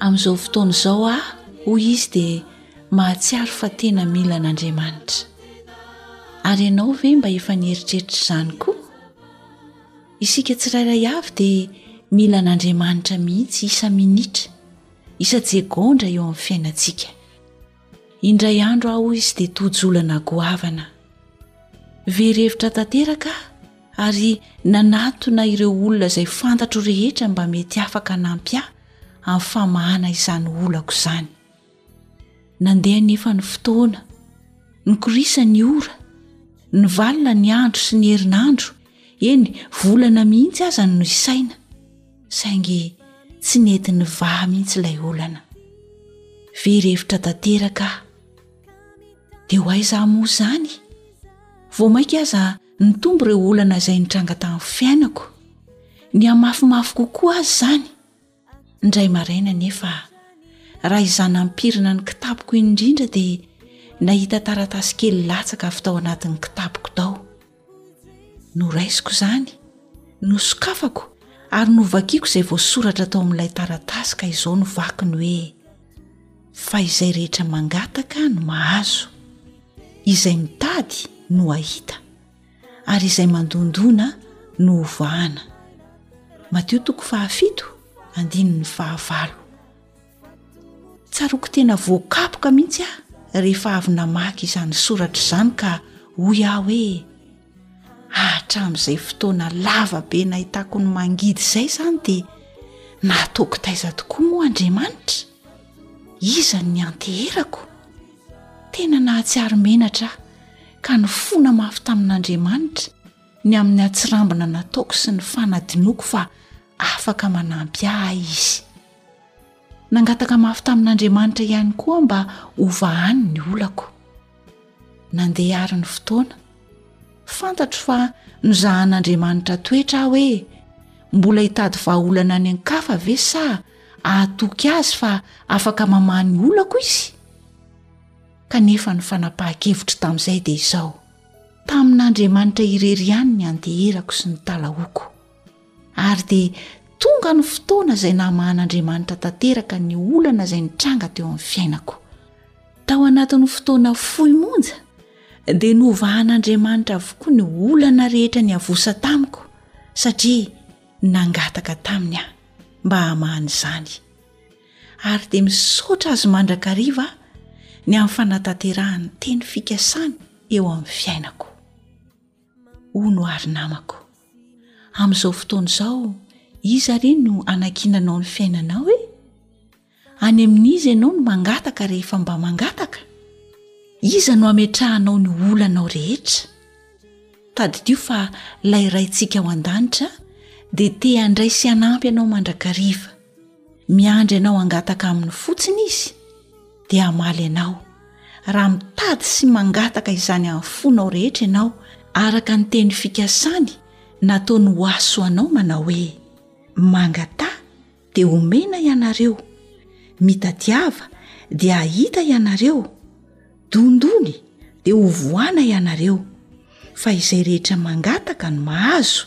Amin'izao fotoana izao aho, hoy izy, dia mahatsiaro fa tena mila an'Andriamanitra. Ary ianao ve mba efa nieritreritra izany koa? Isika tsirairay avy dia mila an'Andriamanitra mihitsy isa-minitra, isa-tsegondra eo amin'ny fiainantsika. Indray andro aho izy dia tojo olana goavana. Very hevitra tanteraka aho ary nanatona ireo olona izay fantatro rehetra mba mety afaka hanampy ahy amin'ny famahana izany olako izany. Nandeha anefa ny fotoana, nikorisa ny ora, nivalona ny andro sy ny herinandro, eny volana mihitsy aza no nisaina. saingy tsy nety nivaha mihitsy ilay olana. Very hevitra tanteraka aho. Dia ho aiza moa izany? Vao mainka aza nitombo ireo olana izay nitranga tamin'ny fiainako. Nihamafimafy kokoa aza izany. Indray maraina anefa, raha izaho nampirina ny kitapoko indrindra dia nahita taratasy kely latsaka avy tao anatin'ny kitapoko tao. noraisiko izany nosokafako ary novakiako izay voasoratra tao amin'ilay taratasy ka izao no vaky ny hoe fa izay rehetra mangataka no mahazo izay mitady no ahita ary izay mandondona no hovahana matio toko fahafito andininy fahavalo tsaroako tena voakapoka mihitsy aho rehefa avy namaky izany soratra izany ka hoy aho hoe hatramin'izay fotoana lava be nahitako ny mangidy izay izany dia nahataoko taiza tokoa moa andriamanitra izany ny anteherako tena nahatsiaro menatra aho ka ny fona mafy tamin'andriamanitra ny amin'ny atsirambina nataoko sy ny fanadinoako fa afaka manampy ahy izy Nangataka mafy tamin'Andriamanitra ihany koa mba hovahany ny olako. Nandeha àry ny fotoana. Fantatro fa nozahan'Andriamanitra toetra aho hoe, Mbola hitady vahaolana any an-kafa ve sa hahatoky Azy fa afaka mamaha ny olako Izy? Kanefa ny fanapahan-kevitriko tamin'izay dia izao, Tamin'Andriamanitra irery ihany ny andeherako sy ny talahoako. Ary dia tonga ny fotoana izay namahan'Andriamanitra tanteraka ny olana izay nitranga teo amin'ny fiainako. Tao anatin'ny fotoana fohy monja dia novahan'Andriamanitra avokoa ny olana rehetra ny avosa tamiko satria nangataka taminy aho mba hamahany izany. Ary dia misaotra azy mandrakariva ny amin'ny fanatanterahany teny fikasany eo amin'ny fiainako. hono ary namako amin'izao fotoana izao izy ary no anankinanao ny fiainanao e any amin'izy ianao no mangataka rehefa mba mangataka iza no ametrahanao ny olanao rehetra tadidio fa layraintsika ao an-danitra dia te handray sy hanampy ianao mandrakariva miandry anao hangataka aminy fotsiny izy dia amaly anao raha mitady sy mangataka izany any fonao rehetra ianao araka ny teny fikasany nataony ho aso anao manao hoe mangata dia homena ianareo mitadiava dia hahita ianareo dondony dia ho voana ianareo fa izay rehetra mangataka no mahazo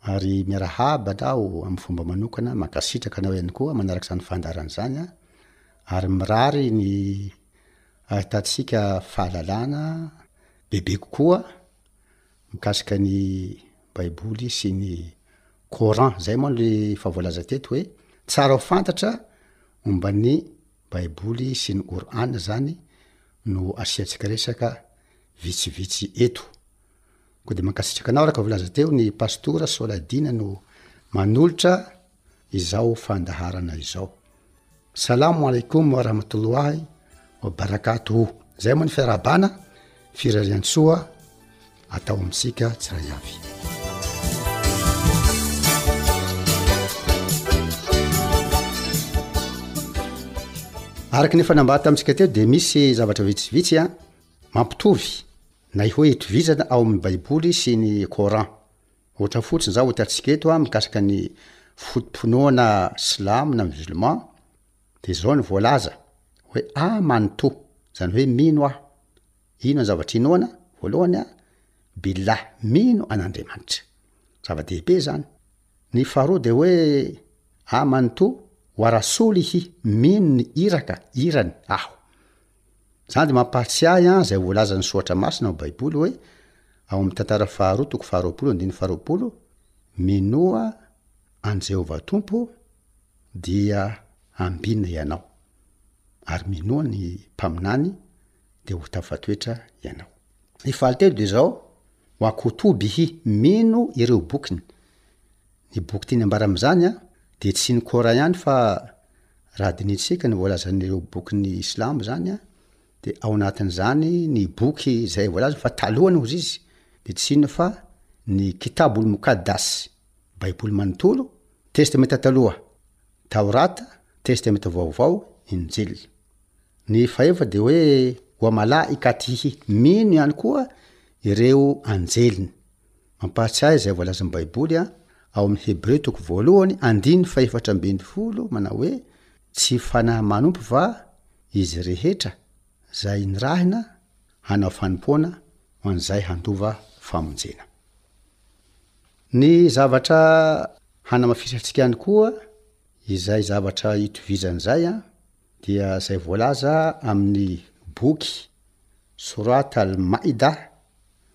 Ary miarahaba anao amin'ny fomba manokana, mankasitraka anao ihany koa manaraka izany fandaharana izany, ary mirary ny hahitantsika fahalalana bebe kokoa mikasika ny baiboly sy ny coran, izay moa no efa voalaza teto hoe tsara ho fantatra momba ny baiboly sy ny Qur'an izany no asiantsika resaka vitsivitsy eto. Koa dia mankasitraka anao araka volaza teo ny pastora Soladina no manolotra izao fandaharana izao. Salamo alaikum wa rahmatullahi wa barakatuhu. Zay moa ny fiarahabana, firariantsoa atao amintsika tsiray avy. Araka ny efa nambara tamintsika teo dia misy zavatra vitsivitsy a mampitovy Nay hoe itovizana ao amin'ny baiboly sy ny coran. Ohatra fotsiny zao hotantsika eto mikasika ny foto-pinoana silamo na musulman dia zao no voalaza hoe amanto zany hoe mino aho ino ny zavatra inoana voalohany a billah mino an'andriamanitra zava-dehibe zany ny faharoa dia hoe amanto wa rasulihi mino ny iraka irany aho Izany dia mampahatsiahy an izay voalazan'ny soratra masina ao baiboly hoe ao amin'ny tantara faharoa toko faharoapolo andiny faharoapolo, minoa an'i Jehovah Tompo dia ambinina ianao, ary minoa ny mpaminany dia ho tafatoetra ianao. Ny fahatelo dia izao, Wakutubihi, mino ireo bokiny. Ny boky tiany ambara amin'izany dia tsy ny Coran ihany fa raha dinihintsika ny voalazan'ireo bokin'ny Islam izany dia ao anatin'izany ny boky izay voalaza fa talohan'ny ho zizy dia tsy inona fa ny Kitabul Muqaddas, Baiboly manontolo, Testamenta Taloha, Taurat, Testamenta Vaovao, Injil. Ny fahefa dia hoe wa malaikatihi, mino ihany koa ireo anjeliny. Mampahatsiahy izay voalazan'ny Baiboly ao amin'ny Hebreo toko voalohany, andininy fahefatra ambin'ny folo, manao hoe, Tsy fanahy manompo va izy rehetra izay nirahina hanao fanompoana ho an'izay handova famonjena? Ny zavatra hanamafisantsika ihany koa izay zavatra itovizan'izay dia izay voalaza amin'ny boky Surat al-Ma'idah,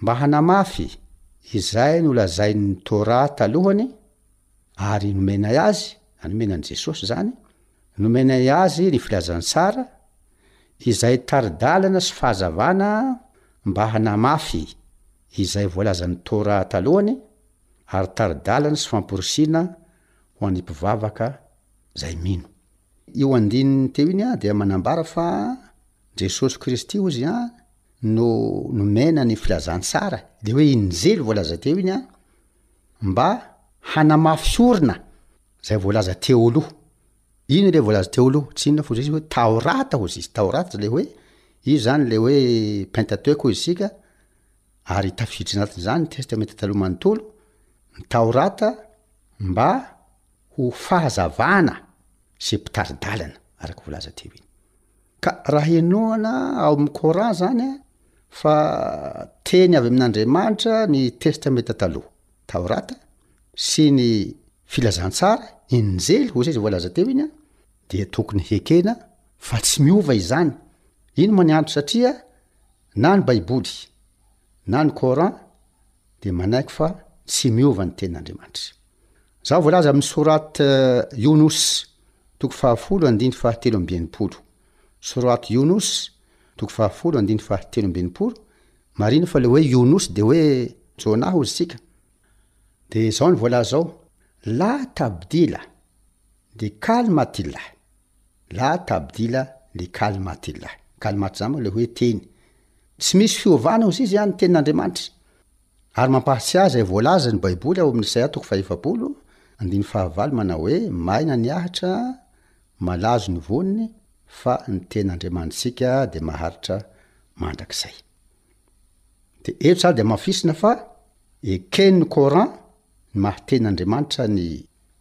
Mba hanamafy izay nolazain'ny Torah talohany ary nomenay azy, na nomena an'i Jesosy izany, nomenay azy ny Filazantsara, izay tari-dalana sy fahazavana mba hanamafy izay voalazan'ny Torah talohany ary tari-dalana sy famporisihina ho an'ny mpivavaka izay mino. Io andininy teo iny dia manambara fa Jesosy Kristy hozy an, no nomena ny filazantsara dia hoe iny nizely voalaza teo iny an, mba hanamafy orina izay voalaza teo aloha, ino ilay voalaza teo aloha, tsy inona fa hozy izy hoe taorata hozy izy, taorata ilay hoe io izany ilay hoe pentateuque hoy isika, ary tafiditra anatin'izany ny testamenta taloha manontolo, ny taorata mba ho fahazavana sy mpitari-dalana araka voalaza teo iny. Ka raha henohana ao amin'ny Coran zany fa teny avy amin'Andriamanitra ny Testamenta Taloha, Taorata, sy ny Filazantsara, Injily, hoy izay voalaza teo iny, dia tokony hekena fa tsy miova izany. Ino moa ny antony? Satria na ny Baiboly na ny Coran dia manaiky fa tsy miova ny tenin'Andriamanitra. Izany voalaza amin'ny Sourat Younous, toko fahafolo andininy fahatelo amby enimpolo. Sourat Younous, toko fahafolo andininy fahatelo amby enimpolo, marina fa le hoe Younous dia hoe Jonah hozy isika. Dia izao ny voalaza ao, La tabdila li kalmatillah. La tabdila li kalmatillah. Kalmat izany moa le hoe teny. Tsy misy fiovana hozy izy ny tenin'Andriamanitra. Ary mampahatsiahy izay voalazan' ny Baiboly ao amin' Isaia toko fahefapolo, andininy fahavalo manao hoe, Maina ny ahitra, malazo ny voniny, fa ny tena Andriamanitsika dia maharitra mandrakizay. Dia eto tsara dia amafisina fa eken' ny Coran ny maha tena Andriamanitra ny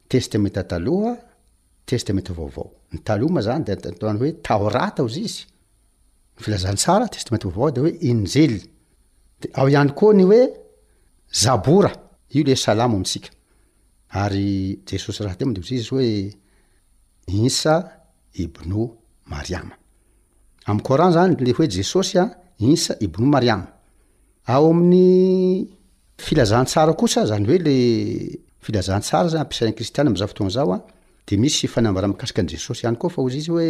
Testamenta Taloha, Testamenta Vaovao. Ny Taloha moa izany dia ny atao hoe Taorata hozy izy, Ny filazantsara, Testamenta Vaovao, dia hoe Injily. Dia ao ihany koa ny hoe Zabora. Io ilay Salamo amintsika. Ary Jesosy raha teo mandinika izy hoe Insa ibnu Mariama. Amin'ny Coran zany le hoe Jesosy a, Insa ibnu Mariama. Ao amin'ny filazantsara kosa, zany hoe le filazantsara zany ampiasain'ny kristiana amin'izao fotoana izao a, dia misy fanambarana mikasika an'i Jesosy ihany koa fa hozy izy hoe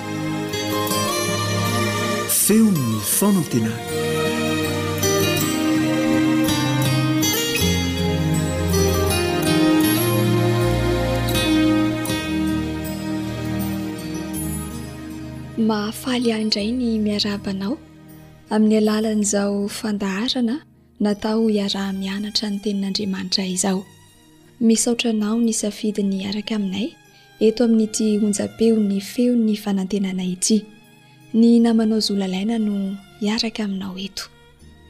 Feon'ny fanantenana. Mahafaly ahy indray ny miarahaba anao amin'ny alalan'izao fandaharana Natao hiaraha-mianatra ny Tenin'Andriamanitra izaho. Misaotra anao nisafidy ny hiaraka aminay eto amin'ity onjam-peon'ny Feon'ny Fanantenana ity. Ny namanao Zo Lalaina no hiaraka aminao eto.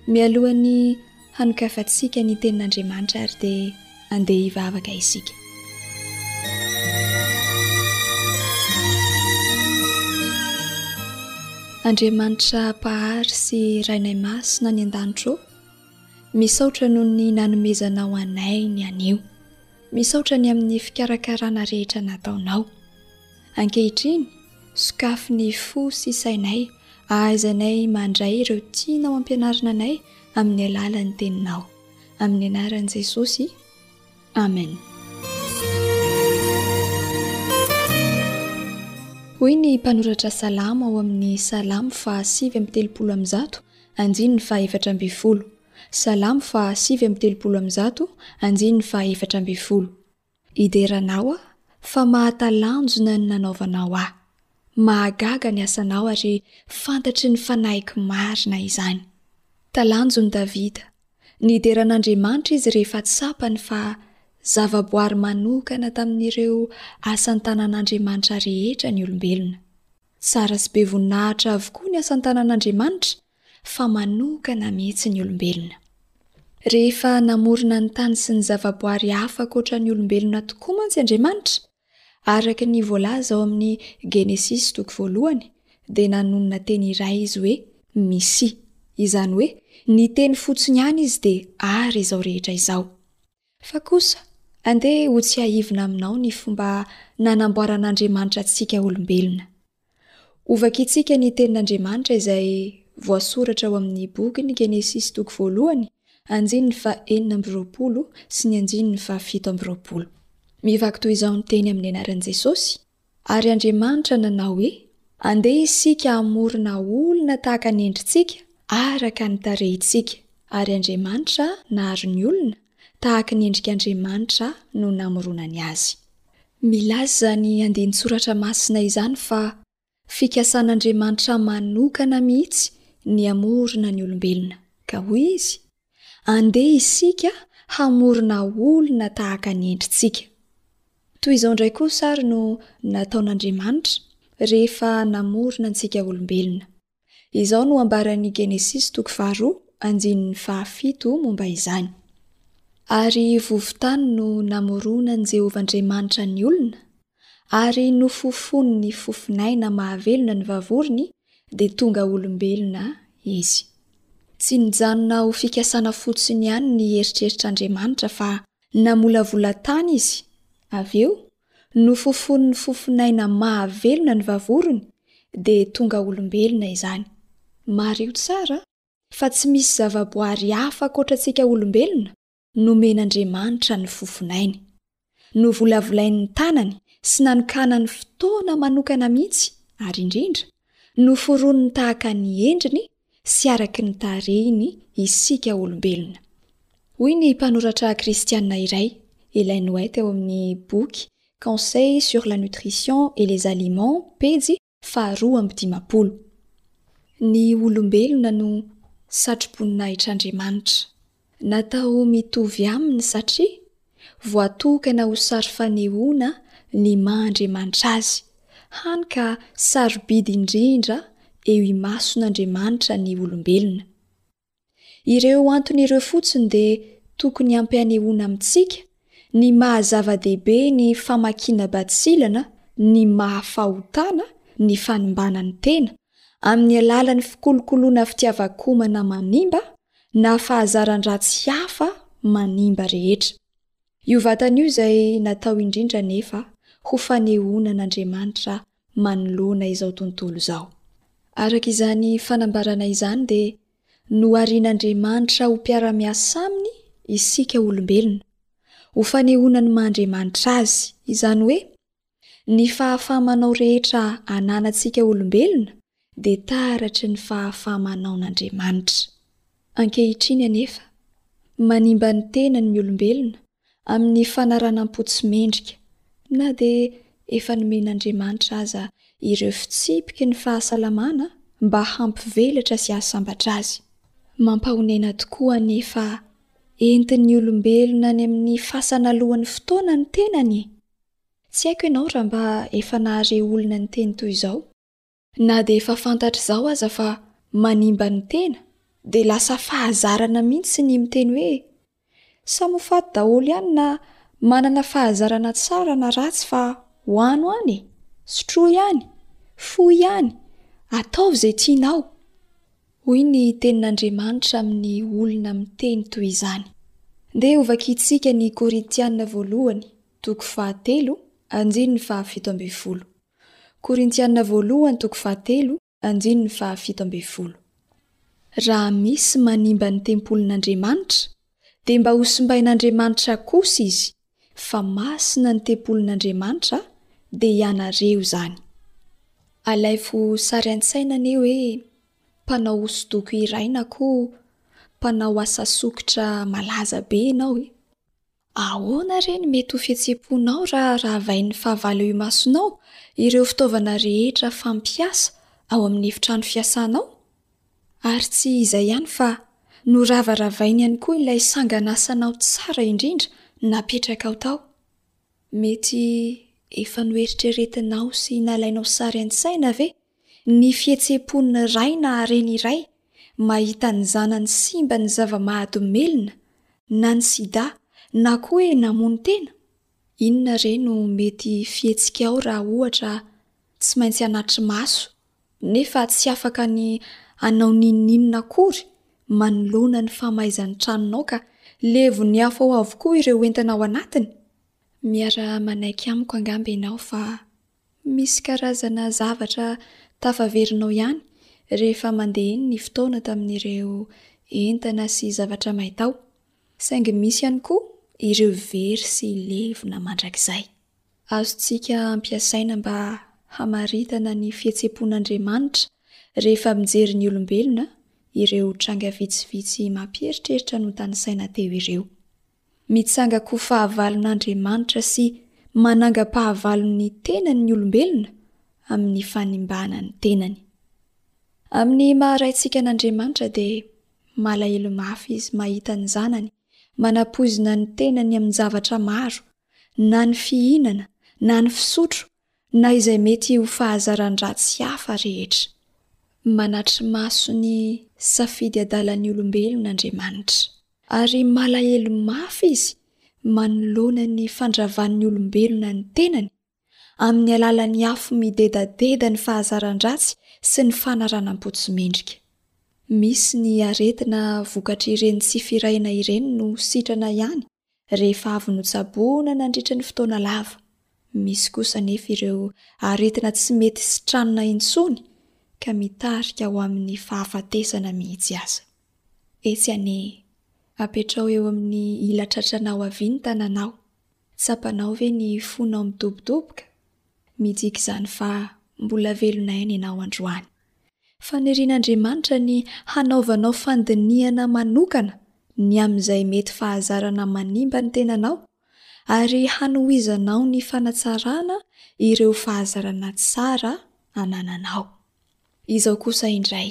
Mialohan'ny hanokafantsika ny Tenin'Andriamanitra ary dia. Andeha hivavaka isika. Andriamanitra Mpahary sy Rainay Masina any an-danitra ô, misaotra noho ny nanomezanao anay ny anio. Misaotra ny amin'ny fikarakarana rehetra nataonao. Ankehitriny, sokafy ny fo sy sainay ahaizanay mandray ireo tianao ampianarina anay amin'ny alalan'ny Teninao. Amin'ny anaran'i Jesosy, Amen. Hoy ny mpanoratra salamo ao amin'ny Salamo faha sivy amby telopolo amby zato, andininy faha efatra ambin'ny folo. Salamo faha sivy amby telopolo amby zato, andininy faha efatra ambin'ny folo. Hideranao aho fa mahatalanjona ny nanaovanao ahy. Mahagaga ny asanao ary fantatry ny fanahiko marina izany. Talanjon'i Davida. Nidera an'Andriamanitra izy rehefa tsapany fa zavaboary manokana tamin'ireo asan-tanan'Andriamanitra rehetra ny olombelona. Tsara sy be voninahitra avokoa ny asan-tanan'Andriamanitra fa manokana mihitsy ny olombelona. Rehefa namorona ny tany sy ny zavaboary hafa ankoatra ny olombelona tokoa mantsy Andriamanitra, araka ny voalaza ao amin'ny Genesisy toko voalohany, dia nanonona teny iray izy hoe Misy. Izany hoe, niteny fotsiny ihany izy dia ary izao rehetra izao. Fa kosa, andeha hotsiahivina aminao ny fomba nanamboaran'Andriamanitra antsika olombelona. Hovakitsika ny Tenin'Andriamanitra izay voasoratra ao amin'ny bokin'ny Genesisy toko voalohany, andininy fahenina amby roapolo sy ny andininy fahafito amby roapolo. Mivaky toy izao ny teny amin'ny anaran'i Jesosy, Ary Andriamanitra nanao hoe, Andeha isika hamorona olona tahaka ny endritsika, araka ny tarehintsika. Ary Andriamanitra nahary ny olona, tahaka ny endrik'Andriamanitra no namoronany azy. Milaza izany andinin-tsoratra masina izany fa fikasan'Andriamanitra manokana mihitsy ny hamorona ny olombelona. Ka hoy izy, Andeha isika hamorona olona tahaka ny endritsika. Toy izao indray kosa àry no nataon'Andriamanitra rehefa namorona antsika olombelona. Izao no ambaran'ny Genesisy toko faharoa andininy fahafito momba izany, Ary vovon-tany no namoronan'i Jehovah Andriamanitra ny olona, ary nofofonin'ny fofon'aina mahavelona ny vavorony dia tonga olombelona izy. Tsy nijanona ho fikasana fotsiny ihany ny eritreritr'Andriamanitra fa namolavola tany izy, avy eo, nofofonin'ny fofon'aina mahavelona ny vavorony dia tonga olombelona izany. Mariho tsara fa tsy misy zavaboary hafa ankoatra antsika olombelona nomen'Andriamanitra ny fofonainy. Novolavolain'ny tanany sy nanokanany fotoana manokana mihitsy ary indrindra, noforoniny tahaka ny endriny sy araka ny tarehiny isika olombelona. Hoy ny mpanoratra kristiana iray, Ellen White ao amin'ny boky Conseils sur la nutrition et les aliments, pejy faharoa amby dimampolo. Ny olombelona no satroboninahitr' Andriamanitra. Natao mitovy Aminy satria voatokana ho sary fanehoana ny maha Andriamanitra Azy, hany ka sarobidy indrindra eo imason' Andriamanitra ny olombelona. Ireo antony ireo fotsiny dia tokony ampy anehoana amintsika ny maha zava-dehibe ny famakiana batsilana ny maha fahotana ny fanimbana ny tena amin'ny alalan'ny fikolokoloana fitiavan-komana manimba na fahazaran-dratsy hafa manimba rehetra. Io vatana io izay natao indrindra anefa ho fanehoana an'Andriamanitra manoloana izao tontolo izao. Araka izany fanambarana izany dia noharian'Andriamanitra ho mpiara-miasa Aminy isika olombelona, ho fanehoana ny maha-Andriamanitra Azy, izany hoe, ny fahafaha-manao rehetra ananantsika olombelona dia taratry ny fahafaha-manaon'Andriamanitra. Ankehitriny anefa, manimba ny tenany ny olombelona amin'ny fanaranam-po tsy mendrika, na dia efa nomen'Andriamanitra aza ireo fitsipiky ny fahasalamana mba hampivelatra sy hahasambatra azy. Mampahonena tokoa anefa entin'ny olombelona any amin'ny fasana alohan'ny fotoana ny tenany e! Tsy haiko ianao raha mba efa nahare olona niteny toy izao. Na dia efa fantatra izao aza fa manimba ny tena dia lasa fahazarana mihitsy ny miteny hoe samy ho faty daholo ihany na manana fahazarana tsara na ratsy fa ho ano any e! sotroy ihany! foy ihany! ataovy izay tianao! hoy ny tenin'Andriamanitra amin'ny olona miteny toy izany. Ndeha hovakintsika ny Korintiana voalohany, toko fahatelo, andininy fahafito ambin'ny folo. Korintiana Voalohany toko fahatelo andininy fahafito ambin'ny folo Raha misy manimba ny tempolin'Andriamanitra, dia mba ho simbain'Andriamanitra kosa izy, fa masina ny tempolin'Andriamanitra, dia ianareo izany. Alaivo sary an-tsaina anie hoe mpanao hosodoko iray na koa mpanao asa sokitra malaza be ianao e! Ahoana re ny mety ho fihetseham-ponao raha rahavain'ny fahavalo eo imasonao ireo fitaovana rehetra fampiasa ao amin'ny efitrano fiasanao? Ary tsy izay ihany fa noravaravainy ihany koa ilay sangan'asanao tsara indrindra napetrakao tao. Mety efa noeritreretinao sy nalainao sary an-tsaina ve Ny fihetseham-pon'ny ray na reny iray mahita ny zanany simba ny zava-mahadomelina na ny sida na koa hoe namono tena? Inona re no mety fihetsikao raha ohatra tsy maintsy anatri-maso nefa tsy afaka ny hanao n'inon'inona akory manoloana ny famaizan'ny tranonao ka levon'ny afo ao avokoa ireo entana ao anatiny? Miara-manaiky amiko angamba ianao fa Misy karazana zavatra tafaverinao ihany rehefa mandeha iny ny fotoana tamin'ireo entana sy zavatra may tao, saingy misy ihany koa ireo very sy levona mandrakizay. Azontsika ampiasaina mba hamaritana ny fihetseham-pon'Andriamanitra rehefa mijery ny olombelona ireo tranga vitsivitsy mampieritreritra notanisaina teo ireo. Mitsanga koa fahavalon'Andriamanitra sy manangam-pahavalony ny tenany ny olombelona amin'ny fanimbana ny tenany. Amin'ny maha-Raintsika an'Andriamanitra dia malahelo mafy izy mahita ny zanany manapoizina ny tenany amin-javatra maro, na ny fihinana, na ny fisotro, na izay mety ho fahazaran-dratsy hafa rehetra. Manatri-maso ny safidy adalan'ny olombelona Andriamanitra, ary malahelo mafy izy manoloana ny fandravan'ny olombelona ny tenany amin'ny alalan'ny afo midedadeda ny fahazaran-dratsy sy ny fanaranam-po tsy mendrika. Misy ny aretina vokatr'ireny tsy firahina ireny no sitrana ihany rehefa avy notsaboina nandritra ny fotoana lava. Misy kosa anefa ireo aretina tsy mety sitranina intsony ka mitarika ho amin'ny fahafatesana mihitsy aza. Etsy anie, apetrao eo amin'ny ilatratranao havia ny tananao. Tsapanao ve ny fonao midobodoboka? Midika izany fa mbola velona aina ianao androany. Fanirian'Andriamanitra ny hanaovanao fandinihana manokana ny amin'izay mety fahazarana manimba ny tenanao ary hanohizanao ny fanatsarana ireo fahazarana tsara anananao. Izao kosa indray,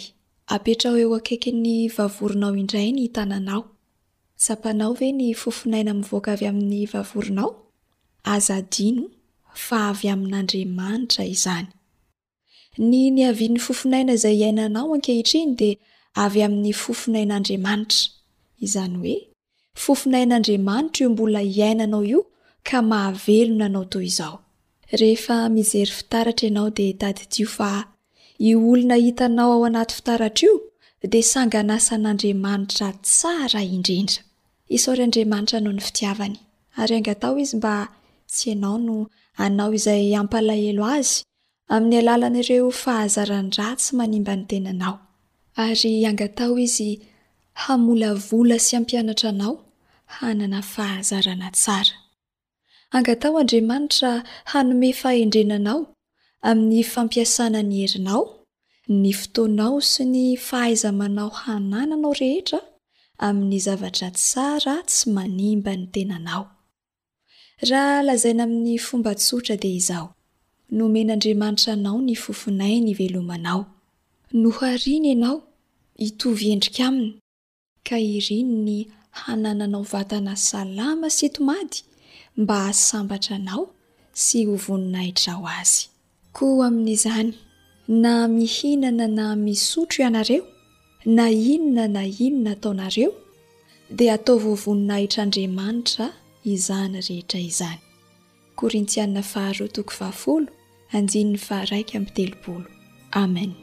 apetraho eo akaikin'ny vavoronao indray ny tananao. Tsapanao ve ny fofon'aina mivoaka avy amin'ny vavoronao? Aza adino fa avy amin'Andriamanitra izany. Ny niavian'ny fofonaina izay iainanao ankehitriny dia avy amin'ny fofonain'Andriamanitra. Izany hoe, fofonain'Andriamanitra io mbola iainanao io ka mahavelona anao toy izao. Rehefa mijery fitaratra ianao dia tadidio fa io olona hitanao ao anaty fitaratra io dia sanganasan'Andriamanitra tsara indrindra. Isaory Andriamanitra noho ny fitiavany. Ary angataho Izy mba tsy ianao no hanao izay hampalahelo Azy amin'ny alalan'ireo fahazarany ratsy manimba ny tenanao. Ary angataho izy hamolavola sy hampianatra anao hanana fahazarana tsara. Angataho Andriamanitra hanome fahendrena anao amin'ny fampiasana ny herinao, ny fotoanao sy ny fahaiza-manao hanananao rehetra amin'ny zavatra tsara tsy manimba ny tenanao. Raha lazaina amin'ny fomba tsotra dia izao, nomen'Andriamanitra anao ny fofonay nivelomanao. Nohariany ianao hitovy endrika Aminy, ka iriny ny hanananao vatana salama sy tomady mba hahasambatra anao sy ho voninahitrao Azy. Koa amin'izany, na mihinana na misotro ianareo, na inona na inona ataonareo, dia ataovy ho voninahitr'Andriamanitra izany rehetra izany. Korintiana Faharoa toko fahafolo, andininy faharaika amby telopolo. Amen.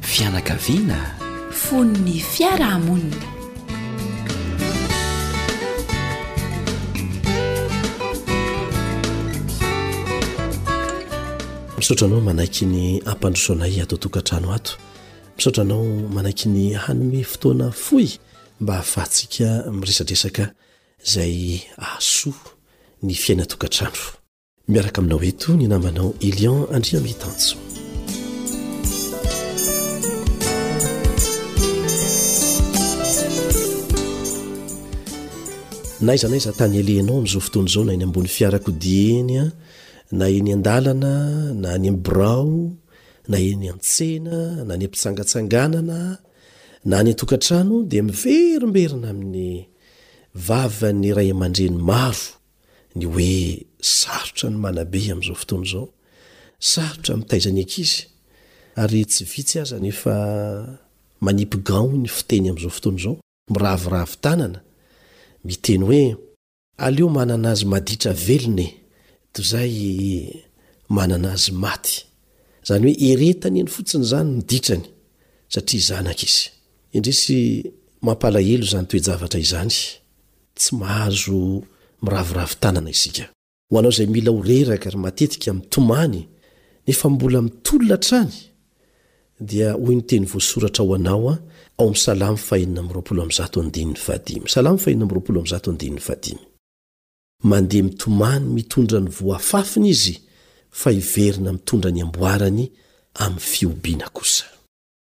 Fianakaviana fon'ny fiarahamonina. Misaotra anao manaiky ny hampandrosoanay ato an-tokantrano ato. Misaotra anao manaiky ny hanome fotoana fohy mba hahafahantsika miresadresaka izay ahasoa ny fiainan-tokantrano. Miaraka aminao eto ny namanao Elian Andriamitanjo. na aiza naiza tany alehanao amin'izao fotoana izao na eny ambony fiarako dieny a na eny an-dalana na any am birao na eny an-tsena na any am-pitsangatsanganana na any an-tokantrano dia miverimberina amin'ny Vavan'ny ray aman-dreny maro ny hoe sarotra ny manabe amin'izao fotoana izao, sarotra ny mitaiza ny ankizy ary tsy vitsy aza ny efa manipy gants ny fiteny amin'izao fotoana izao, miraviravy tanana, miteny hoe. Aleo manana azy maditra velona e, toy izay manana azy maty. Izany hoe eretany eny fotsiny izany ny ditrany satria zanaka izy. Indrisy, mampalahelo izany toe-javatra izany. Tsy mahazo miraviravy tanana isika. Ho anao izay mila ho reraka ary matetika mitomany nefa mbola mitolona hatrany, dia hoy ny teny voasoratra ho anao ao amin'ny Salamo fahenina amby roapolo amby zato andininy fahadimy. Salamo fahenina amby roapolo amby zato andininy fahadimy. Mandeha mitomany mitondra ny voa afafiny izy, fa hiverina mitondra ny amboarany amin'ny fihobiana kosa.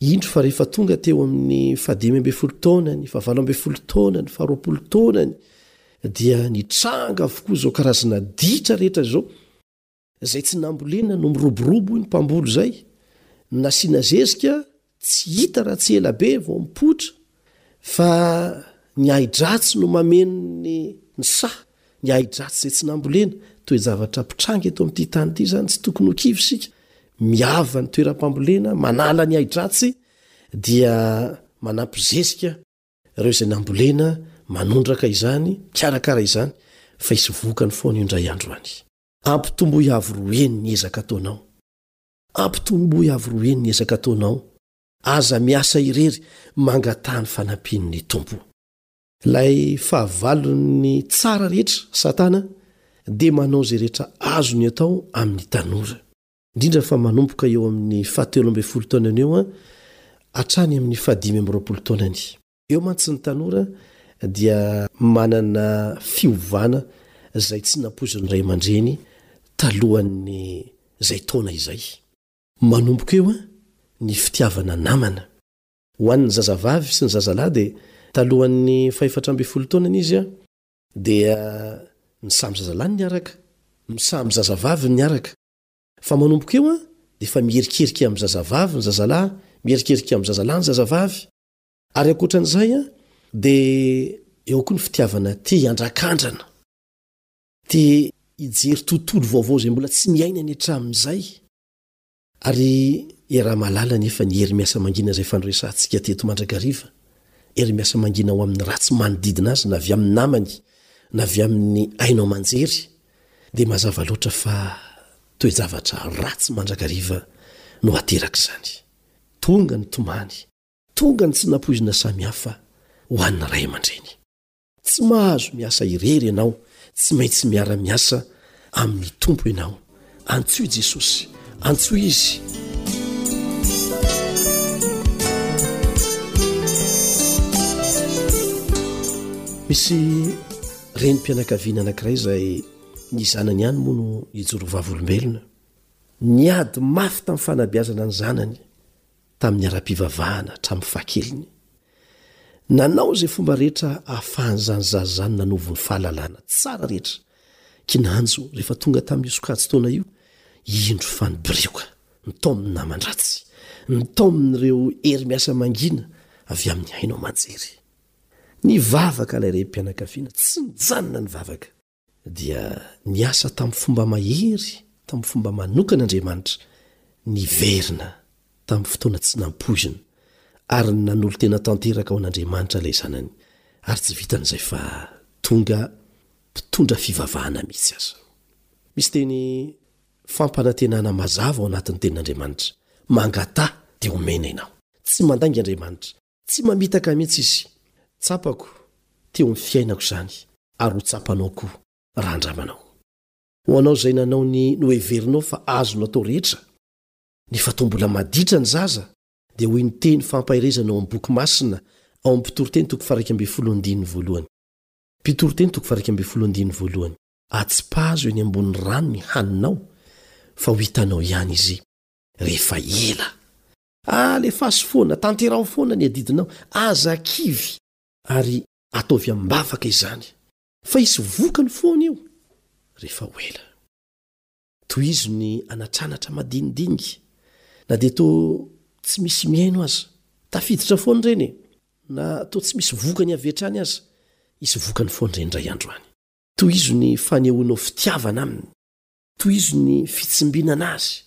Indro fa rehefa tonga teo amin'ny fahadimy ambin'ny folo taonany, fahavalo ambin'ny folo taonany, faharoapolo taonany, dia nitranga avokoa izao karazana ditra rehetra izao, izay tsy nambolena no miroborobo hoy ny mpamboly izay, nasiana zezika, tsy hita raha tsy ela be vao mipoitra, Fa ny ahi-dratsy no mameno ny ny saha, ny ahi-dratsy izay tsy nambolena. Toe-javatra mpitranga eto amin'ity tany ity izany, tsy tokony ho kivy isika. Miava ny toeram-pambolena, manala ny ahi-dratsy, dia manampy zezika ireo izay nambolena, manondraka izany, mikarakara izany, fa hisy vokany foana io indray andro any. Ampitomboy avo roa heny ny ezaka ataonao. Ampitomboy avo roa heny ny ezaka ataonao. Aza miasa irery, mangataha ny fanampian' ny Tompo. Ilay fahavalon' ny tsara rehetra, Satana, dia manao izay rehetra azony atao amin' ny tanora, indrindra fa manomboka eo amin' ny fahatelo ambin'ny folo taonany eo hatrany amin' ny fahadimy amby roapolo taonany. Eo mantsy ny tanora dia manana fiovana izay tsy nampoizin' ny ray aman-dreny talohan' izay taona izay. Manomboka eo ny fitiavana namana. Ho an'ny zazavavy sy ny zazalahy dia talohan'ny fahefatra ambin'ny folo taonany izy dia ny samy zazalahy no niaraka, ny samy zazavavy no niaraka. Fa manomboka eo dia efa miherikerika amin'ny zazavavy ny zazalahy, miherikerika amin'ny zazalahy ny zazavavy. Ary ankoatran'izay dia eo koa ny fitiavana tia handrakandrana. Te hijery tontolo vaovao izay mbola tsy niainany hatramin'izay. Ary iaraha mahalala anefa ny hery miasa mangina izay efa noresahantsika teto mandrakariva, hery miasa mangina ho amin'ny ratsy manodidina azy na avy amin'ny namany na avy amin'ny haino aman-jery, dia mazava loatra fa toe-javatra ratsy mandrakariva no aterak'izany. Tonga ny tomany, tonga ny tsy nampoizina samihafa ho an'ny ray aman-dreny. Tsy mahazo miasa irery ianao, tsy maintsy miara-miasa amin'ny Tompo ianao. Antsoy Jesosy, antsoy Izy. Misy renim-pianakaviana anankiray izay ny zanany ihany moa no hijoro vavolombelona. Niady mafy tamin'ny fanabeazana ny zanany tamin'ny ara-pivavahana hatramin'ny fahakeliny. Nanao izay fomba rehetra ahafahan'izany zaza izany nanovo ny fahalalana tsara rehetra. Kinanjo rehefa tonga tamin'io sokajin-taona io, indro fa nibirioka, ny tao amin'ny naman-dratsy, ny tao amin'ireo hery miasa mangina avy amin'ny haino aman-jery. Nivavaka ilay renim-pianakaviana, tsy nijanona nivavaka. dia niasa tamin'ny fomba mahery, tamin'ny fomba manokana Andriamanitra, niverina tamin'ny fotoana tsy nampoizina, ary nanolo-tena tanteraka ho an'Andriamanitra ilay Zanany, ary tsy vitan'izay fa tonga mpitondra fivavahana mihitsy aza. Misy teny fampanantenana mazava ao anatin'ny Tenin'Andriamanitra, Mangataha, dia homena ianao. Tsy mandainga Andriamanitra. Tsy mamitaka mihitsy izy. Tsapako teo amin'ny fiainako izany ary ho tsapanao koa raha andramanao. Ho anao izay nanao ny noheverinao fa azonao atao rehetra, ny fa toa mbola maditra ny zaza, dia hoy ny teny fampaherezana ao amin'ny boky masina ao amin'ny Mpitoriteny toko faha iraika ambin'ny folo andininy voalohany. Mpitoriteny toko faha iraika ambin'ny folo andininy voalohany. Atsipazo eny ambony rano ny haninao, fa ho hitanao ihany izy rehefa ela. Alefaso foana, tanteraho foana ny adidinao, aza kivy ary ataovy am-bavaka izany fa hisy vokany foana io rehefa ho ela. Tohizo ny anatranatra madinidinika na dia toa tsy misy mihaino aza, tafiditra foana ireny e! na toa tsy misy vokany avy hatrany aza, hisy vokany foana ireny indray andro any. Tohizo ny fanehoanao fitiavana aminy, tohizo ny fitsimbinana azy,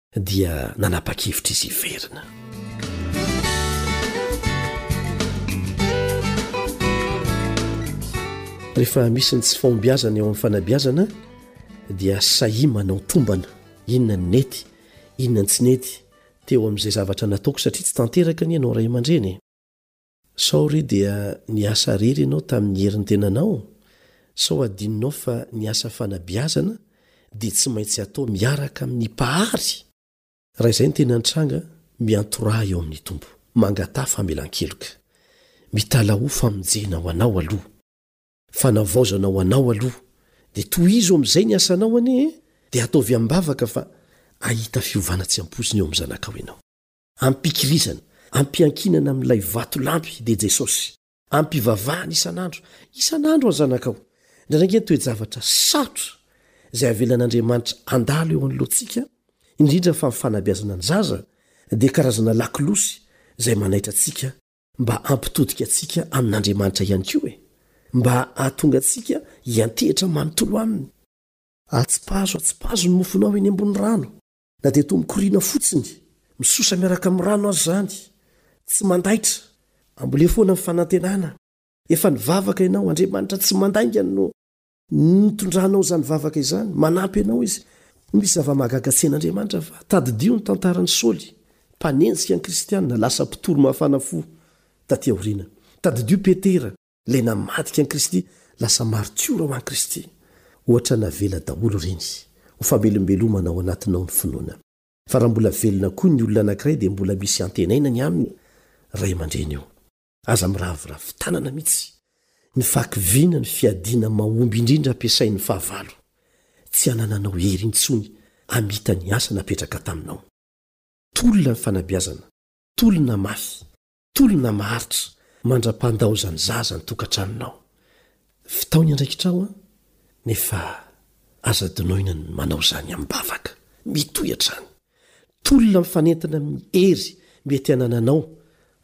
dia nanapa-kevitra izy hiverina. Rehefa misy ny tsy fahombiazana eo amin'ny fanabiazana dia sahia manao tombana inona ny nety inona ny tsy nety teo amin'izay zavatra nataoko satria tsy tanteraka anie ianao ray aman-dreny e. Sao re dia niasa rery ianao tamin'ny herin'ny tenanao? Sao adinonao fa ny asa fanabeazana dia tsy maintsy atao miaraka amin'ny Mpahary? Raha izay no tena nitranga, miantoraha eo amin'ny Tompo. Mangataha famelan-keloka. Mitalahoa famonjena ho anao aloha. Fanavaozana ho anao aloha. Dia tohizo amin'izay ny asanao anie e! Dia ataovy amim-bavaka fa hahita fiovana tsy ampoizina eo amin'ny zanakao ianao. Ampikirizana, ampiankinana amin'ilay vatolampy, dia Jesosy. Ampivavahana isan'andro, isan'andro ny zanakao. Indraindray ange ny toe-javatra sarotra izay avelan'Andriamanitra handalo eo anoloantsika, indrindra fa ny fanabeazana ny zaza, dia karazana lakolosy izay manaitra antsika mba hampitodika antsika amin'Andriamanitra ihany koa e! Mba hahatonga antsika hiantehitra manontolo Aminy. Atsipazo, atsipazo ny mofonao eny ambony rano. Na dia toa mikoriana fotsiny, misosa miaraka amin'ny rano aza izany, tsy mandaitra. Amboleha foana ny fanantenana. Efa nivavaka ianao, Andriamanitra tsy mandaingany no nitondranao izany vavaka izany. Manampy anao Izy. Misy zava-mahagaga tsy hain'Andriamanitra fa. Tadidio ny tantaran'i Saoly, mpanenjika ny kristiana, lasa mpitory mafana fo, taty aoriana. Tadidio Petera, Ilay namadika an'i Kristy lasa maritiora ho an'i Kristy. Ohatra navela daholo ireny. Ho famelombelomana ao anatinao ny finoana. Fa raha mbola velona koa ny olona anankiray dia mbola misy antenaina ny aminy ray aman-dreny io. Aza miraviravy tanana mihitsy. Ny fahakiviana ny fiadiana mahomby indrindra ampiasain'ny fahavalo. Tsy hanananao hery intsony hamita ny asa napetraka taminao. Tolona ny fanabeazana. Tolona mafy. Tolona maharitra mandra-pandaozan'ny zaza ny tokantranonao. Fitao ny andraikitrao an! Nefa aza adinoina ny manao izany amim-bavaka. Mitohy hatrany. Tolona mifanentana amin'ny hery mety hanananao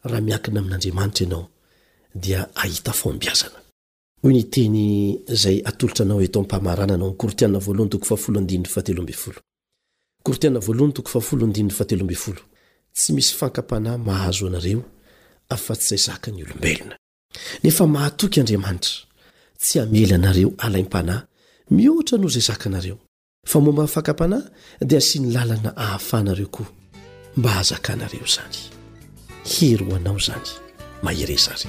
raha miankina amin'Andriamanitra ianao, dia hahita fahombiazana. Hoy ny teny izay atolotra anao eto am-pamaranana ao amin'ny Korintiana voalohany toko fahafolo andininy fahatelo ambin'ny folo. Korintiana voalohany toko fahafolo andininy fahatelo ambin'ny folo, Tsy misy fankam-panahy mahazo anareo afa-tsy izay zakan'ny olombelona. Nefa mahatoky Andriamanitra tsy hamely anareo halaim-panahy mihoatra noho izay zakanareo. Fa momba ny fakam-panahy dia asiany lalana ahafahanareo koa mba hazakanareo izany. Hery ho anao izany. Mahereza ary.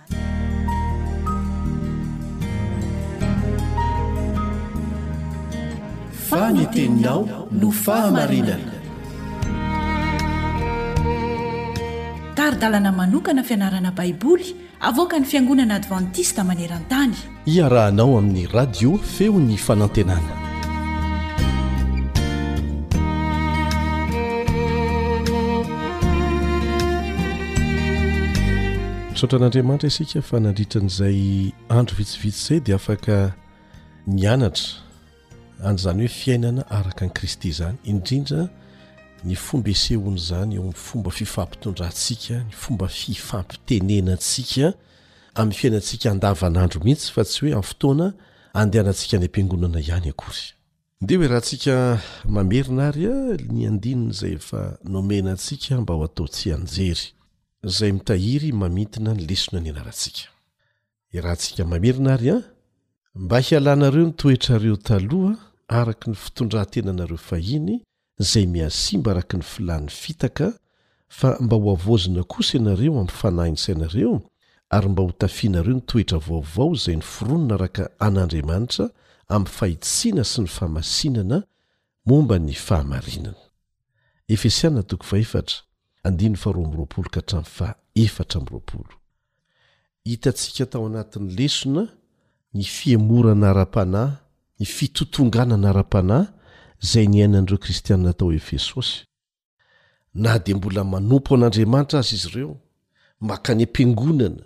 Fa ny teninao no fahamarinana. Tari-dalana manokana fianarana Baiboly avoakan'ny Fiangonana Advantista maneran-tany. Iarahanao amin'ny radio feo ny fanantenana. Misaotra an'Andriamanitra isika fa nandritra an'izay andro vitsivitsy izay dia afaka nianatra an'izany hoe fiainana araka an'i Kristy izany, indrindra ny fomba isehoan'izany eo amin'ny fomba fifampitondrantsika, ny fomba fifampitenenantsika. amin'ny fiainantsika andavanandro mihitsy fa tsy hoe amin'ny fotoana andehanantsika any am-piangonana ihany akory. Dia ho iarahantsika mamerina àry ny andininy izay efa nomena antsika mba ho atao tsianjery, izay mitahiry mamintina ny lesona nianarantsika. Iarahantsika mamerina àry an! Mba hialanareo ny toetrareo taloha araka ny fitondrantenanareo fahiny izay mihasimba araky ny filàn'ny fitaka fa mba ho havaozina kosa ianareo amin'ny fanahin'ny sainareo ary mba ho tafianareo ny toetra vaovao izay noforonina araka an'Andriamanitra amin'ny fahitsiana sy ny famasinana momba ny fahamarinana. Efesiana toko fahefatra, andininy faharoa amby roapolo ka hatramin'ny faha efatra amby roapolo. Hitantsika tao anatin'ny lesona ny fihemorana ara-panahy, ny fitotonganana ara-panahy izay niainan'ireo Kristianina tao Efesosy. Na dia mbola manompo an'Andriamanitra aza izy ireo, mankany am-piangonana,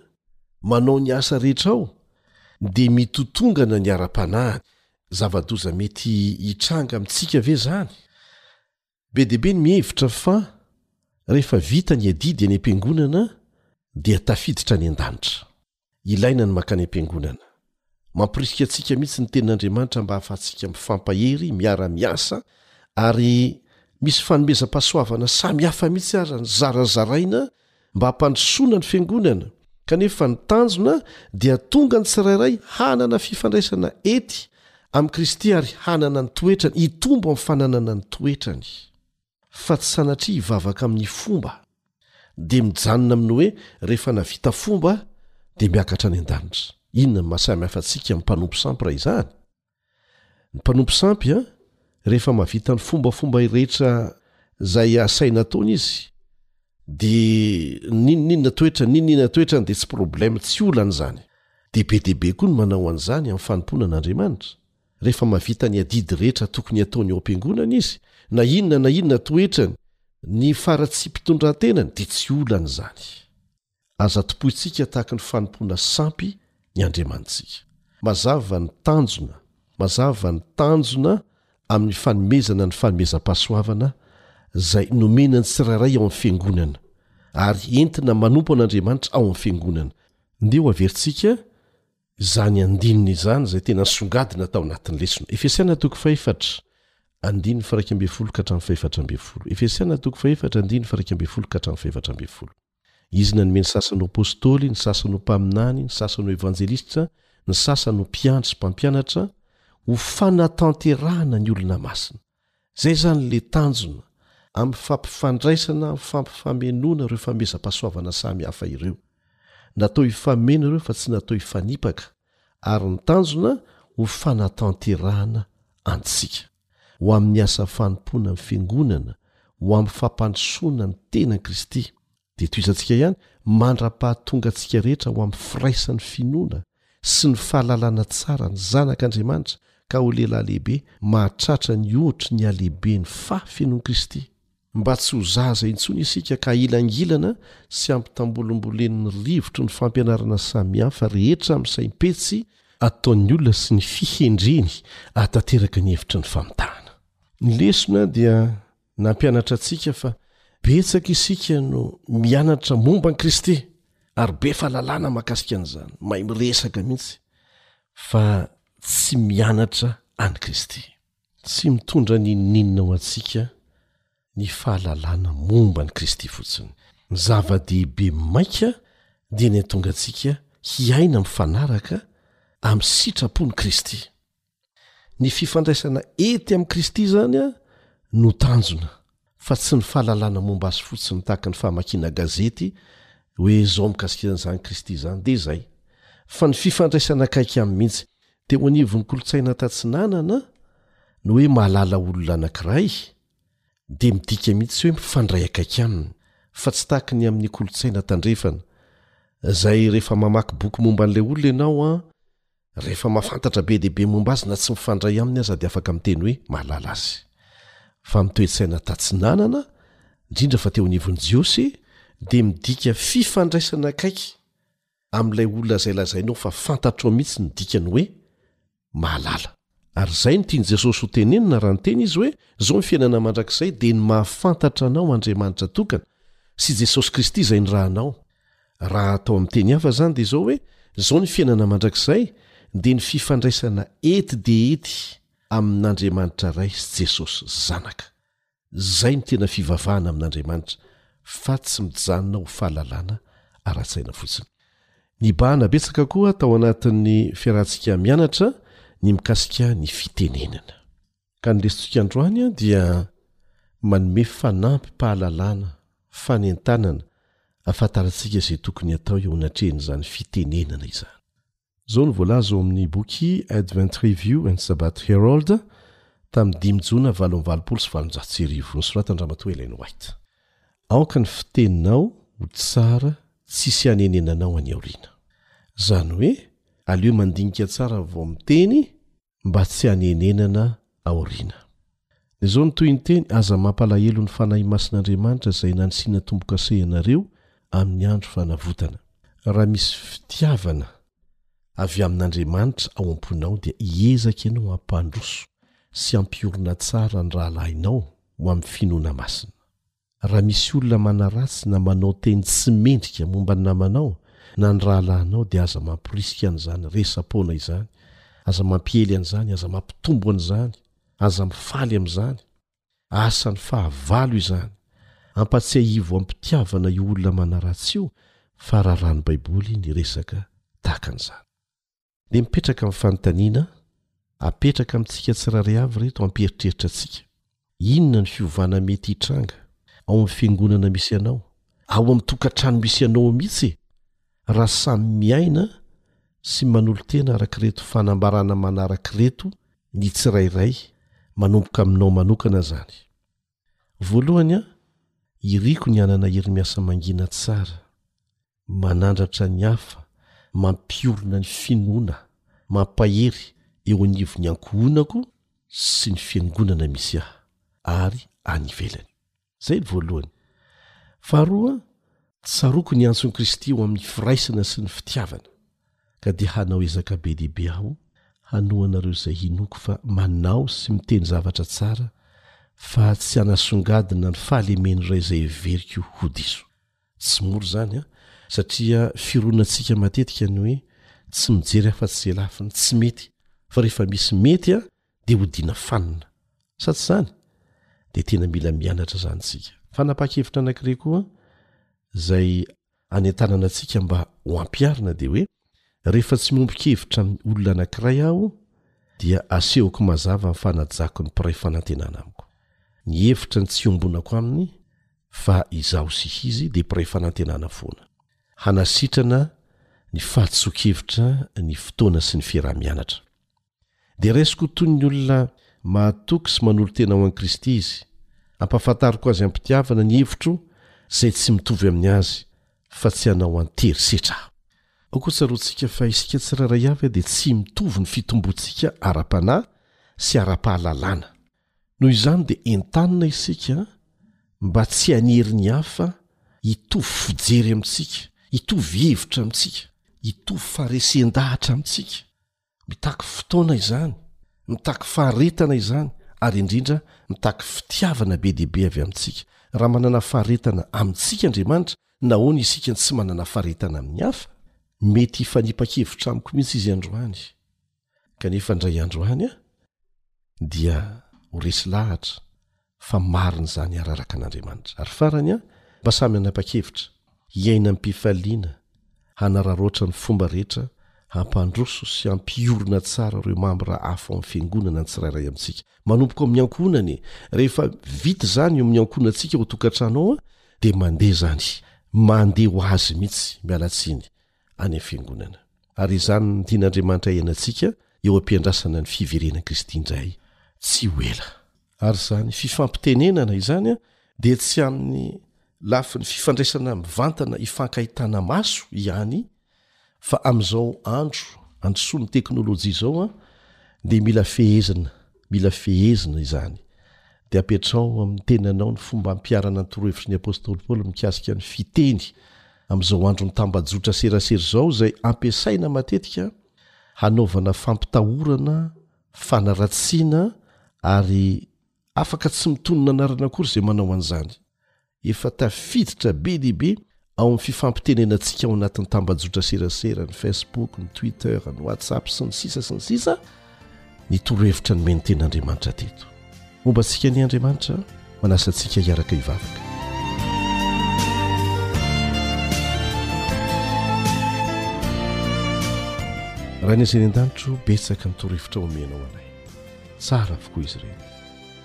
manao ny asa rehetra ao, dia mitotongana ny ara-panahiny. Zava-doza mety hitranga amintsika ve izany? Be dia be ny mihevitra fa rehefa vita ny adidy any am-piangonana dia tafiditra any an-danitra. Ilaina ny mankany am-piangonana. Mamporisika antsika mihitsy ny Tenin'Andriamanitra mba hahafahantsika mifampahery, miara-miasa, ary misy fanomezam-pahasoavana samy hafa mihitsy aza zarazaraina mba hampandrosoana ny fiangonana, kanefa ny tanjona dia tonga ny tsirairay hanana fifandraisana ety amin'i Kristy ary hanana ny toetrany, hitombo amin'ny fananana ny toetrany. Fa tsy sanatria hivavaka amin'ny fomba, dia mijanona amin'ny hoe rehefa navita fomba dia miakatra any an-danitra. Inona no maha samy hafa antsika amin'ny mpanompo sampy raha izany? ny mpanompo sampy a rehefa mavita ny fombafomba irehetra zay asaina ataony izy de ninoninona toetra ninoninona toetrany de tsy problema tsy olany zany de be de be koa ny manao an'izany amin'ny fanompoana an'andriamanitra rehefa mavita ny adidy rehetra tokony ataony eo am-piangonana izy na inona na inona toetrany ny faratsiam-pitondratenany de tsy olany zany Aza tompointsika tahaka ny fanompoana sampy ny andriamanitsika. Mazava ny tanjona, mazava ny tanjona amin'ny fanomezana ny fanomezam-pahasoavana izay nomena ny tsirairay ao amin'ny Fiangonana, ary entina manompo an'Andriamanitra ao amin'ny Fiangonana. Ndeha ho averintsika izany andininy izany izay tena nisongadina tao anatin'ny lesona. Efesiana toko fahefatra, andininy fairaika ambin'ny folo ka hatramin'ny fahefatra ambin'ny folo. Efesiana toko fahefatra, andininy fairaika ambin'ny folo ka hatramin'ny fahefatra ambin'ny folo. Izy nanome ny sasany ho apostoly, ny sasany ho mpaminany, ny sasany ho evanjelistra, ny sasany ho mpiandry sy mpampianatra, ho fanatanterahana ny olona masina. Izay izany le tanjona, amin'ny fampifandraisana, amin'ny fampifamenoana ireo famehezam-pahasoavana samy hafa ireo. Natao hifameno ireo fa tsy natao hifanipaka, ary ny tanjona ho fanatanterahana antsika. ho amin'ny asa fanompoana ny Fiangonana ho amin'ny fampandrosoana ny tenan'i Kristy, dia tohizantsika ihany mandra-pahatonga antsika rehetra ho amin'ny firaisan'ny finoana sy ny fahalalana tsara ny zanak' Andriamanitra ka ho lehilahy lehibe mahatratra ny ohotry ny halehiben'ny faha finoan'i Kristy. mba tsy ho zaza intsony isika ka ailangilana sy ampitambolombolen'ny rivotry ny fampianarana samihafa rehetra amin'ny saim-petsy ataon'ny olona sy ny fihendreny ahatanteraka ny hevitry ny famitahana. Ny lesona dia nampianatra antsika fa betsaka isika no mianatra momba an'i Kristy ary be fahalalana mahakasika an'izany, mahay miresaka mihitsy, fa tsy mianatra an'i Kristy. Tsy mitondra n'inon'inona ho antsika ny fahalalana momba an'i Kristy fotsiny. Ny zava-dehibe mainka dia ny hahatonga antsika hiaina mifanaraka amin'ny sitrapon'i Kristy. Ny fifandraisana ety amin'i Kristy izany no tanjona. fa tsy ny fahalalana momba azy fotsiny tahaka ny famakiana gazety hoe izao mikasika an'izany Kristy izany dia izay fa ny fifandraisana akaiky aminy mihitsy teo anivon'ny kolontsaina tatsinanana ny hoe mahalala olona anankiray dia midika mihitsy hoe mifandray akaiky aminy fa tsy tahaka ny amin'ny kolontsaina tandrefana izay rehefa mamaky boky momba an'ilay olona ianao an Rehefa mahafantatra be dia be momba azy na tsy mifandray aminy aza dia afaka miteny hoe mahalala azy. Fa amin'ny toe-tsaina tatsinanana, indrindra fa teo anivon'ny Jiosy, dia midika fifandraisana akaiky amin'ilay olona izay lazainao fa fantatrao mihitsy ny dikany hoe mahalala. Ary izay no tian'i Jesosy ho tenenina raha niteny izy hoe, Izao ny fiainana mandrakizay, dia ny mahafantatra anao Andriamanitra tokana, sy Jesosy Kristy izay nirahanao. raha atao amin'ny teny hafa izany dia izao hoe izao ny fiainana mandrakizay dia ny fifandraisana ety dia ety amin'andriamanitra ray sy jesosy zanaka izay ny tena fivavahana amin'andriamanitra fa tsy mijanona ho fahalalana ara-tsaina fotsiny nibahana betsaka koa tao anatin'ny fiarantsika mianatra ny mikasika ny fitenenana ka ny resintsika androany an dia manome fanampim-pahalalana fanentanana afantarantsika izay tokony atao eo anatrehan'izany fitenenana izany izao no voalaza ao amin'ny boky advent review and sabat herald tamin'ny dimy jona valo amby valopolo sy valonjato sy arivo nosoratan-dramatoa elaine white aoka ny fiteninao ho tsara tsisy hanenenanao any aoriana izany hoe aleo mandinika tsara vao miteny mba tsy hanenenana aoriana. Izao no tohinteny, Aza mampalahelo ny Fanahy Masin'Andriamanitra izay nanisiana tombo-kase anareo amin'ny andro fanavotana. Raha misy fitiavana avy amin'Andriamanitra ao am-ponao dia hiezaka ianao hampandroso sy hampiorina tsara ny rahalahinao ho amin'ny finoana masina. Raha misy olona manaratsy na manao teny tsy mendrika momba ny namanao na ny rahalahinao dia aza mamporisika an'izany resa-poana izany, aza mampiely an'izany, aza mampitombo an'izany, aza mifaly amin'izany. Asa ny fahavalo izany. Ampatsiahivo am-pitiavana io olona manaratsy io fa raràn'ny Baiboly ny resaka tahaka an'izany. Dia mipetraka ny fanontaniana apetraka amintsika tsirairay avy ireto hampieritreritra antsika, Inona ny fiovana mety hitranga ao amin'ny fiangonana misy anao, ao amin'ny tokantrano misy anao ao mihitsy e, raha samy miaina sy manolo-tena araka ireto fanambarana manaraka ireto ny tsirairay, manomboka aminao manokana izany? Voalohany, iriko ny hanana hery miasa mangina tsara, manandratra ny hafa, mampiorina ny finoana, mampahery eo anivon'ny ankohonako sy ny fiangonana misy ahy ary any ivelany. Izay ny voalohany. Faharoa, tsaroako ny antson'i Kristy ho amin'ny firaisana sy ny fitiavana. ka dia hanao ezaka be dia be aho hanohanareo izay hinoako fa manao sy miteny zavatra tsara fa tsy hanasongadina ny fahalemen'ny Ray izay heveriko ho diso. Tsy mora izany an! satria fironantsika matetika ny hoe tsy mijery afa-tsy izay lafiny tsy mety fa rehefa misy mety an dia odiana fanina. Sa tsy izany? Dia tena mila mianatra izany isika. Fanapakevitra anak'iray koa izay. anentanana antsika mba ho ampiharina dia hoe, Rehefa tsy miombon-kevitra amin'ny olona anankiray aho, dia asehoko mazava ny fanajako ny mpiray fanantenana amiko. Ny hevitra ny tsy iombonako aminy fa izaho sy izy dia mpiray fanantenana foana. Hanasitrana ny fahatsoan-kevitra ny fotoana sy ny fiaraha-mianatra. Dia raisiko ho toy ny olona mahatoky sy manolo-tena ho an'i Kristy izy. Ampahafantariko azy am-pitiavana ny hevitro izay tsy mitovy amin'ny azy, fa tsy hanao an-terisetra aho. Ao koa tsaroantsika fa isika tsirairay avy dia tsy mitovy ny fitomboantsika ara-panahy sy ara-pahalalana. Noho izany dia entanina isika mba tsy hanery ny hafa hitovy fijery amintsika, hitovy hevitra amintsika, hitovy faharesen-dahatra amintsika. mitaky fotoana izany mitaky faharetana izany ary indrindra mitaky fitiavana be dia be avy amintsika raha manana faharetana amintsika andriamanitra nahoana isika tsy manana faharetana amin'ny hafa mety hifanipakevitra amiko mihitsy izy androany kanefa indray androany a dia ho resy lahatra fa marina izany araraka an'Andriamanitra. Ary farany an, mba samy hanapa-kevitra, hiaina amim-pifaliana, hanararaotra ny fomba rehetra hampandroso sy hampiorina tsara ireo mambra afo amin'ny Fiangonana ny tsirairay amintsika. Manomboka ao amin'ny ankohonana e! Rehefa vita izany eo amin'ny ankohonantsika ao an-tokantrano ao an, dia mandeha izany, mandeha ho azy mihitsy, miala tsiny, any amin'ny Fiangonana. Ary izany no tian'Andriamanitra hiainantsika eo am-piandrasana ny fiverenan'i Kristy indray tsy ho ela. Ary izany fifampitenenana izany dia tsy amin'ny lafiny fifandraisana mivantana hifankahitana maso ihany fa amin'izao andro androsoan'ny teknolojia izao an dia mila fehezina mila fehezina izany dia apetraho amin'ny tenanao ny fomba ampiarana ny torohevitry ny apostoly paoly mikasika ny fiteny amin'izao andro ny tambajotra serasera izao izay ampiasaina matetika hanaovana fampitahorana fanaratsiana ary afaka tsy mitonona anarana akory izay manao an'izany. Efa tafiditra be dia be ao amin'ny fifampitenenantsika ao anatin'ny tambajotra serasera, ny Facebook, ny Twitter, ny WhatsApp sy ny sisa sy ny sisa ny torohevitra nomen'ny tenin'Andriamanitra teto. Momba antsika anie Andriamanitra manasa antsika hiaraka hivavaka. Ray ny Zeny an-danitro, betsaka ny torohevitra omenao anay. Tsara avokoa izy ireny.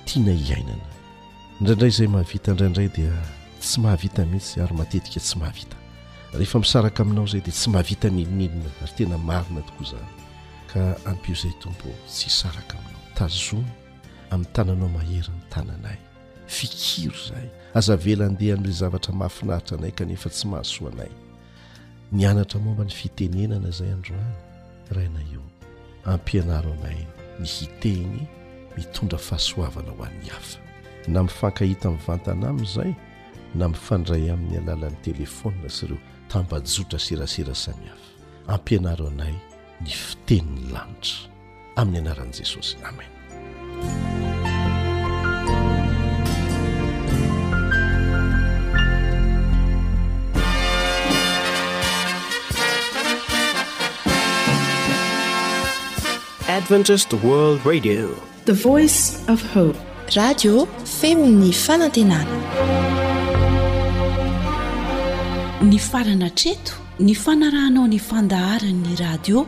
Tianay hiainana. Indraindray izay mahavita indraindray dia tsy mahavita mihitsy ary matetika tsy mahavita. Rehefa misaraka aminao izay dia tsy mahavita n'inon'inona ary tena marina tokoa izany. Ka ampio izay Tompo tsy hisaraka aminao. Tazomy. amin'ny tananao mahery ny tananay fikiro izahay aza avela andeha amin'ilay zavatra mahafinaritra anay kanefa tsy mahasoa anay nianatra momba ny fitenenana izay androany raina io ampianaro anay ny hiteny mitondra fahasoavana ho an'ny hafa na mifankahita mivantana amin'izay na mifandray amin'ny alalan'ny telefona sy ireo tambajotra serasera samihafa ampianaro anay ny fitenin'ny lanitra amin'ny anaran'i Jesosy. Amen. Adventist World Radio. The Voice of Hope. Radio Femin'ny Fanantenana. Ny farana treto ny fanarahanao ny fandaharan'ny radio